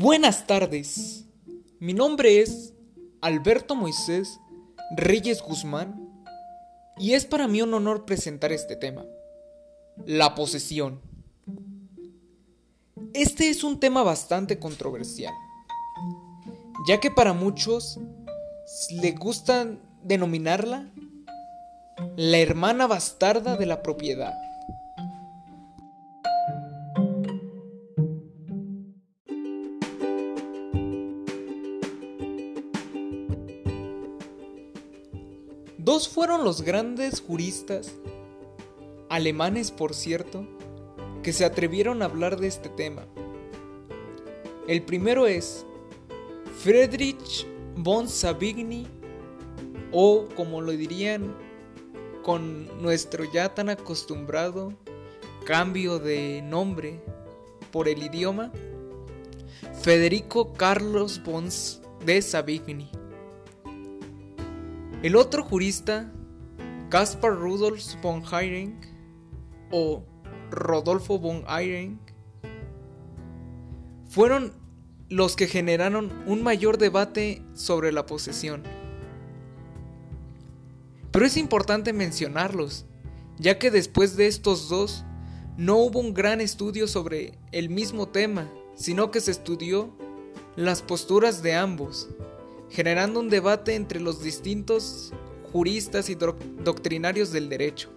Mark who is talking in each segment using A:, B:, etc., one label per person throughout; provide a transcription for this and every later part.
A: Buenas tardes. Mi nombre es Alberto Moisés Reyes Guzmán y es para mí un honor presentar este tema, la posesión. Este es un tema bastante controversial, ya que para muchos le gusta denominarla la hermana bastarda de la propiedad. Dos fueron los grandes juristas, alemanes por cierto, que se atrevieron a hablar de este tema. El primero es Friedrich von Savigny, o como lo dirían con nuestro ya tan acostumbrado cambio de nombre por el idioma, Federico Carlos von de Savigny. El otro jurista, Caspar Rudolf von Eyring o Rodolfo von Eyring, fueron los que generaron un mayor debate sobre la posesión. Pero es importante mencionarlos, ya que después de estos dos no hubo un gran estudio sobre el mismo tema, sino que se estudió las posturas de ambos generando un debate entre los distintos juristas y doctrinarios del derecho.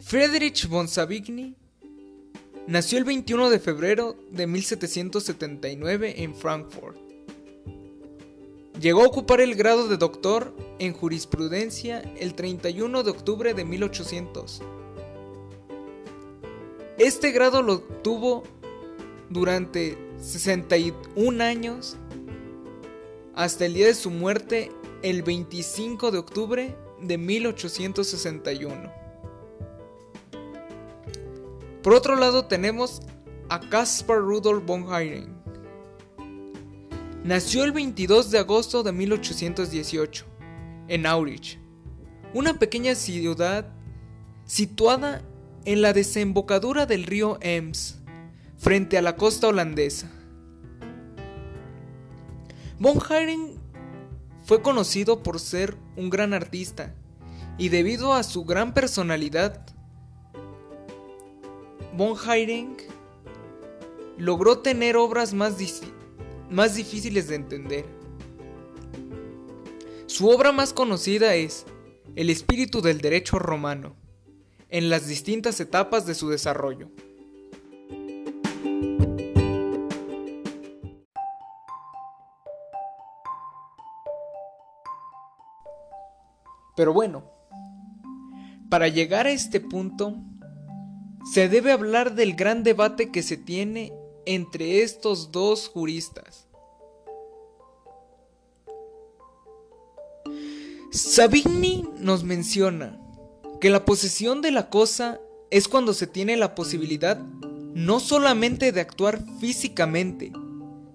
A: Friedrich von Savigny nació el 21 de febrero de 1779 en Frankfurt. Llegó a ocupar el grado de doctor en jurisprudencia el 31 de octubre de 1800. Este grado lo obtuvo durante 61 años hasta el día de su muerte el 25 de octubre de 1861. Por otro lado tenemos a Caspar Rudolf von Eyring. Nació el 22 de agosto de 1818 en Aurich, una pequeña ciudad situada en la desembocadura del río Ems, frente a la costa holandesa. Von Eyring fue conocido por ser un gran artista y debido a su gran personalidad, Von Eyring logró tener obras más difíciles de entender. Su obra más conocida es El espíritu del derecho romano, en las distintas etapas de su desarrollo. Pero bueno, para llegar a este punto, se debe hablar del gran debate que se tiene entre estos dos juristas. Savigny nos menciona que la posesión de la cosa es cuando se tiene la posibilidad no solamente de actuar físicamente,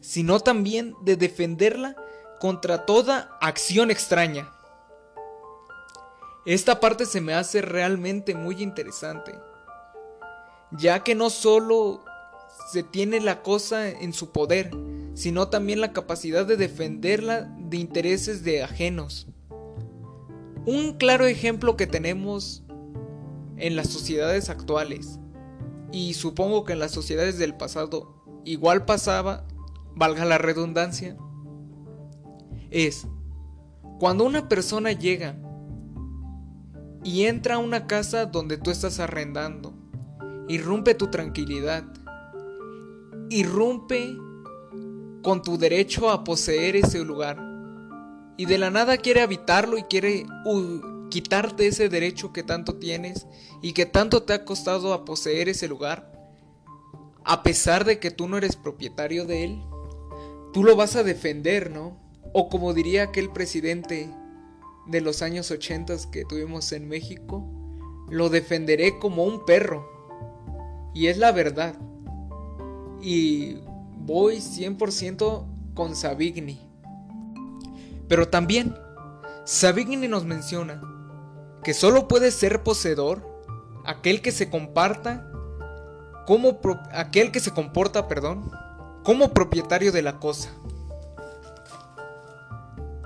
A: sino también de defenderla contra toda acción extraña. Esta parte se me hace realmente muy interesante, ya que no solo se tiene la cosa en su poder, sino también la capacidad de defenderla de intereses de ajenos. Un claro ejemplo que tenemos en las sociedades actuales, y supongo que en las sociedades del pasado igual pasaba, valga la redundancia, es cuando una persona llega y entra a una casa donde tú estás arrendando. Irrumpe tu tranquilidad. Irrumpe con tu derecho a poseer ese lugar. Y de la nada quiere habitarlo y quiere quitarte ese derecho que tanto tienes y que tanto te ha costado a poseer ese lugar. A pesar de que tú no eres propietario de él, tú lo vas a defender, ¿no? O como diría aquel presidente de los años 80 que tuvimos en México, lo defenderé como un perro. Y es la verdad. Y voy 100% con Savigny. Pero también, Savigny nos menciona que solo puede ser poseedor aquel que se comparta como aquel que se comporta, perdón, como propietario de la cosa.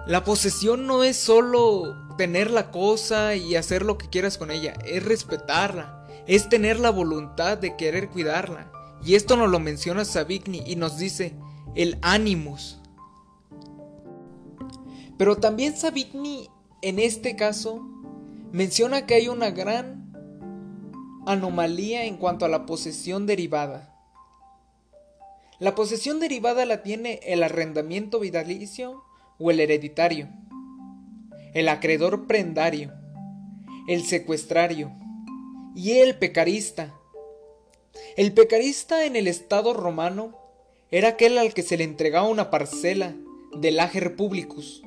A: La posesión no es solo tener la cosa y hacer lo que quieras con ella, es respetarla, es tener la voluntad de querer cuidarla. Y esto nos lo menciona Savigny y nos dice el animus. Pero también Savigny en este caso menciona que hay una gran anomalía en cuanto a la posesión derivada. La posesión derivada la tiene el arrendamiento vitalicio o el hereditario, el acreedor prendario, el secuestrario y el pecarista. El pecarista en el Estado romano era aquel al que se le entregaba una parcela del ager publicus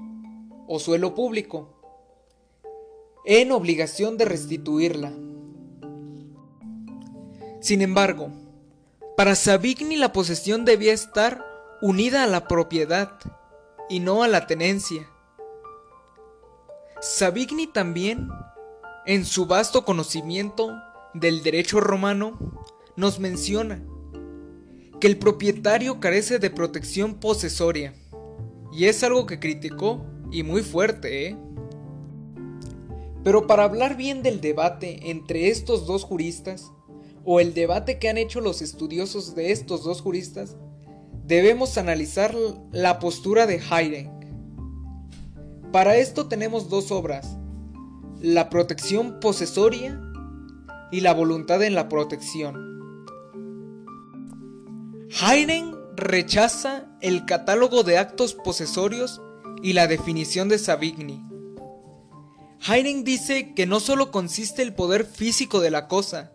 A: o suelo público en obligación de restituirla. Sin embargo, para Savigny la posesión debía estar unida a la propiedad y no a la tenencia. Savigny también, en su vasto conocimiento del derecho romano, nos menciona que el propietario carece de protección posesoria, y es algo que criticó y muy fuerte, ¿eh? Pero para hablar bien del debate entre estos dos juristas, o el debate que han hecho los estudiosos de estos dos juristas, debemos analizar la postura de Haydn. Para esto tenemos dos obras, la protección posesoria y la voluntad en la protección. Haydn rechaza el catálogo de actos posesorios y la definición de Savigny. Haydn dice que no solo consiste el poder físico de la cosa,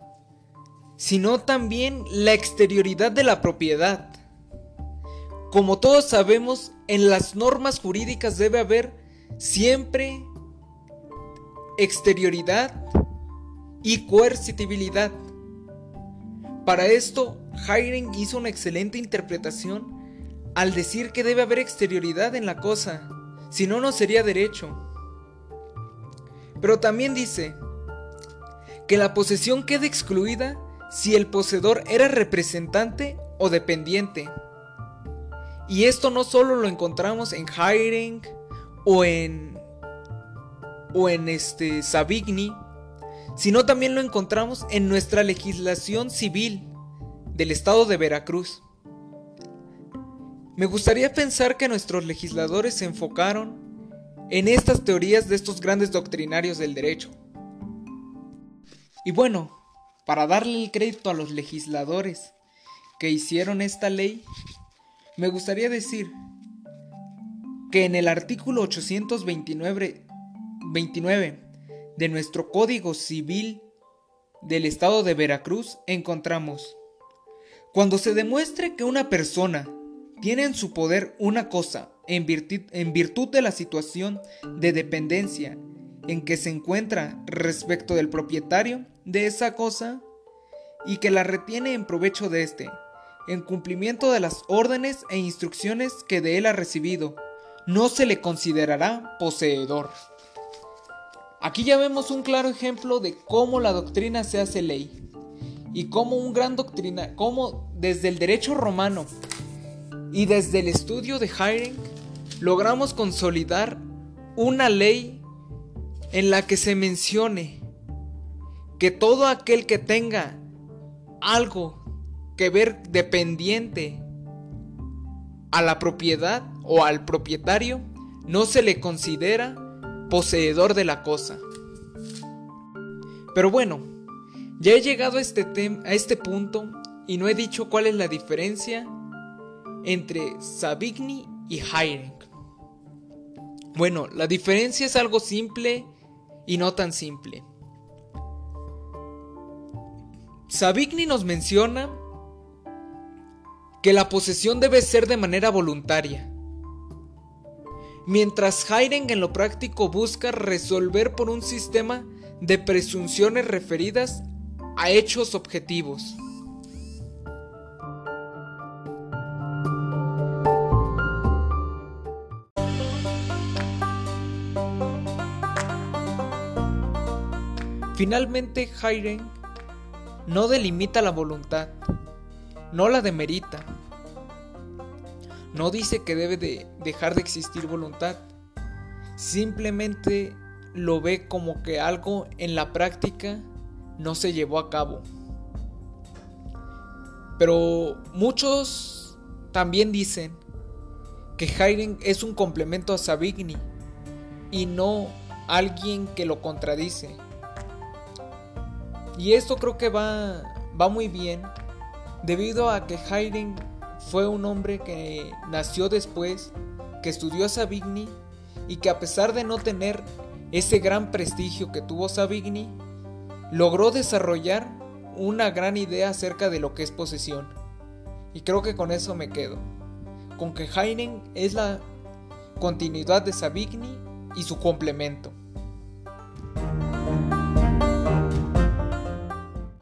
A: sino también la exterioridad de la propiedad. Como todos sabemos, en las normas jurídicas debe haber siempre exterioridad y coercitibilidad. Para esto, Haydn hizo una excelente interpretación al decir que debe haber exterioridad en la cosa, si no, no sería derecho. Pero también dice que la posesión queda excluida si el poseedor era representante o dependiente. Y esto no solo lo encontramos en Hiring o en o en este Savigny, sino también lo encontramos en nuestra legislación civil del estado de Veracruz. Me gustaría pensar que nuestros legisladores se enfocaron en estas teorías de estos grandes doctrinarios del derecho. Y bueno, para darle el crédito a los legisladores que hicieron esta ley, me gustaría decir que en el artículo 829 de nuestro Código Civil del Estado de Veracruz encontramos, cuando se demuestre que una persona tiene en su poder una cosa en virtud, en virtud de la situación de dependencia en que se encuentra respecto del propietario de esa cosa y que la retiene en provecho de éste, en cumplimiento de las órdenes e instrucciones que de él ha recibido, no se le considerará poseedor. Aquí ya vemos un claro ejemplo de cómo la doctrina se hace ley y cómo un gran doctrina, cómo desde el derecho romano y desde el estudio de Hiring logramos consolidar una ley en la que se mencione que todo aquel que tenga algo que ver dependiente a la propiedad o al propietario, no se le considera poseedor de la cosa. Pero bueno, ya he llegado a este, a este punto y no he dicho cuál es la diferencia entre Savigny y Haydn. Bueno, la diferencia es algo simple y no tan simple. Savigny nos menciona que la posesión debe ser de manera voluntaria, mientras Haydn en lo práctico busca resolver por un sistema de presunciones referidas a hechos objetivos. Finalmente, Haydn no delimita la voluntad, no la demerita. No dice que debe de dejar de existir voluntad, simplemente lo ve como que algo en la práctica no se llevó a cabo. Pero muchos también dicen que Haydn es un complemento a Savigny y no alguien que lo contradice. Y esto creo que va, va muy bien debido a que Haydn fue un hombre que nació después, que estudió a Savigny y que a pesar de no tener ese gran prestigio que tuvo Savigny, logró desarrollar una gran idea acerca de lo que es posesión. Y creo que con eso me quedo. Con que Haydn es la continuidad de Savigny y su complemento.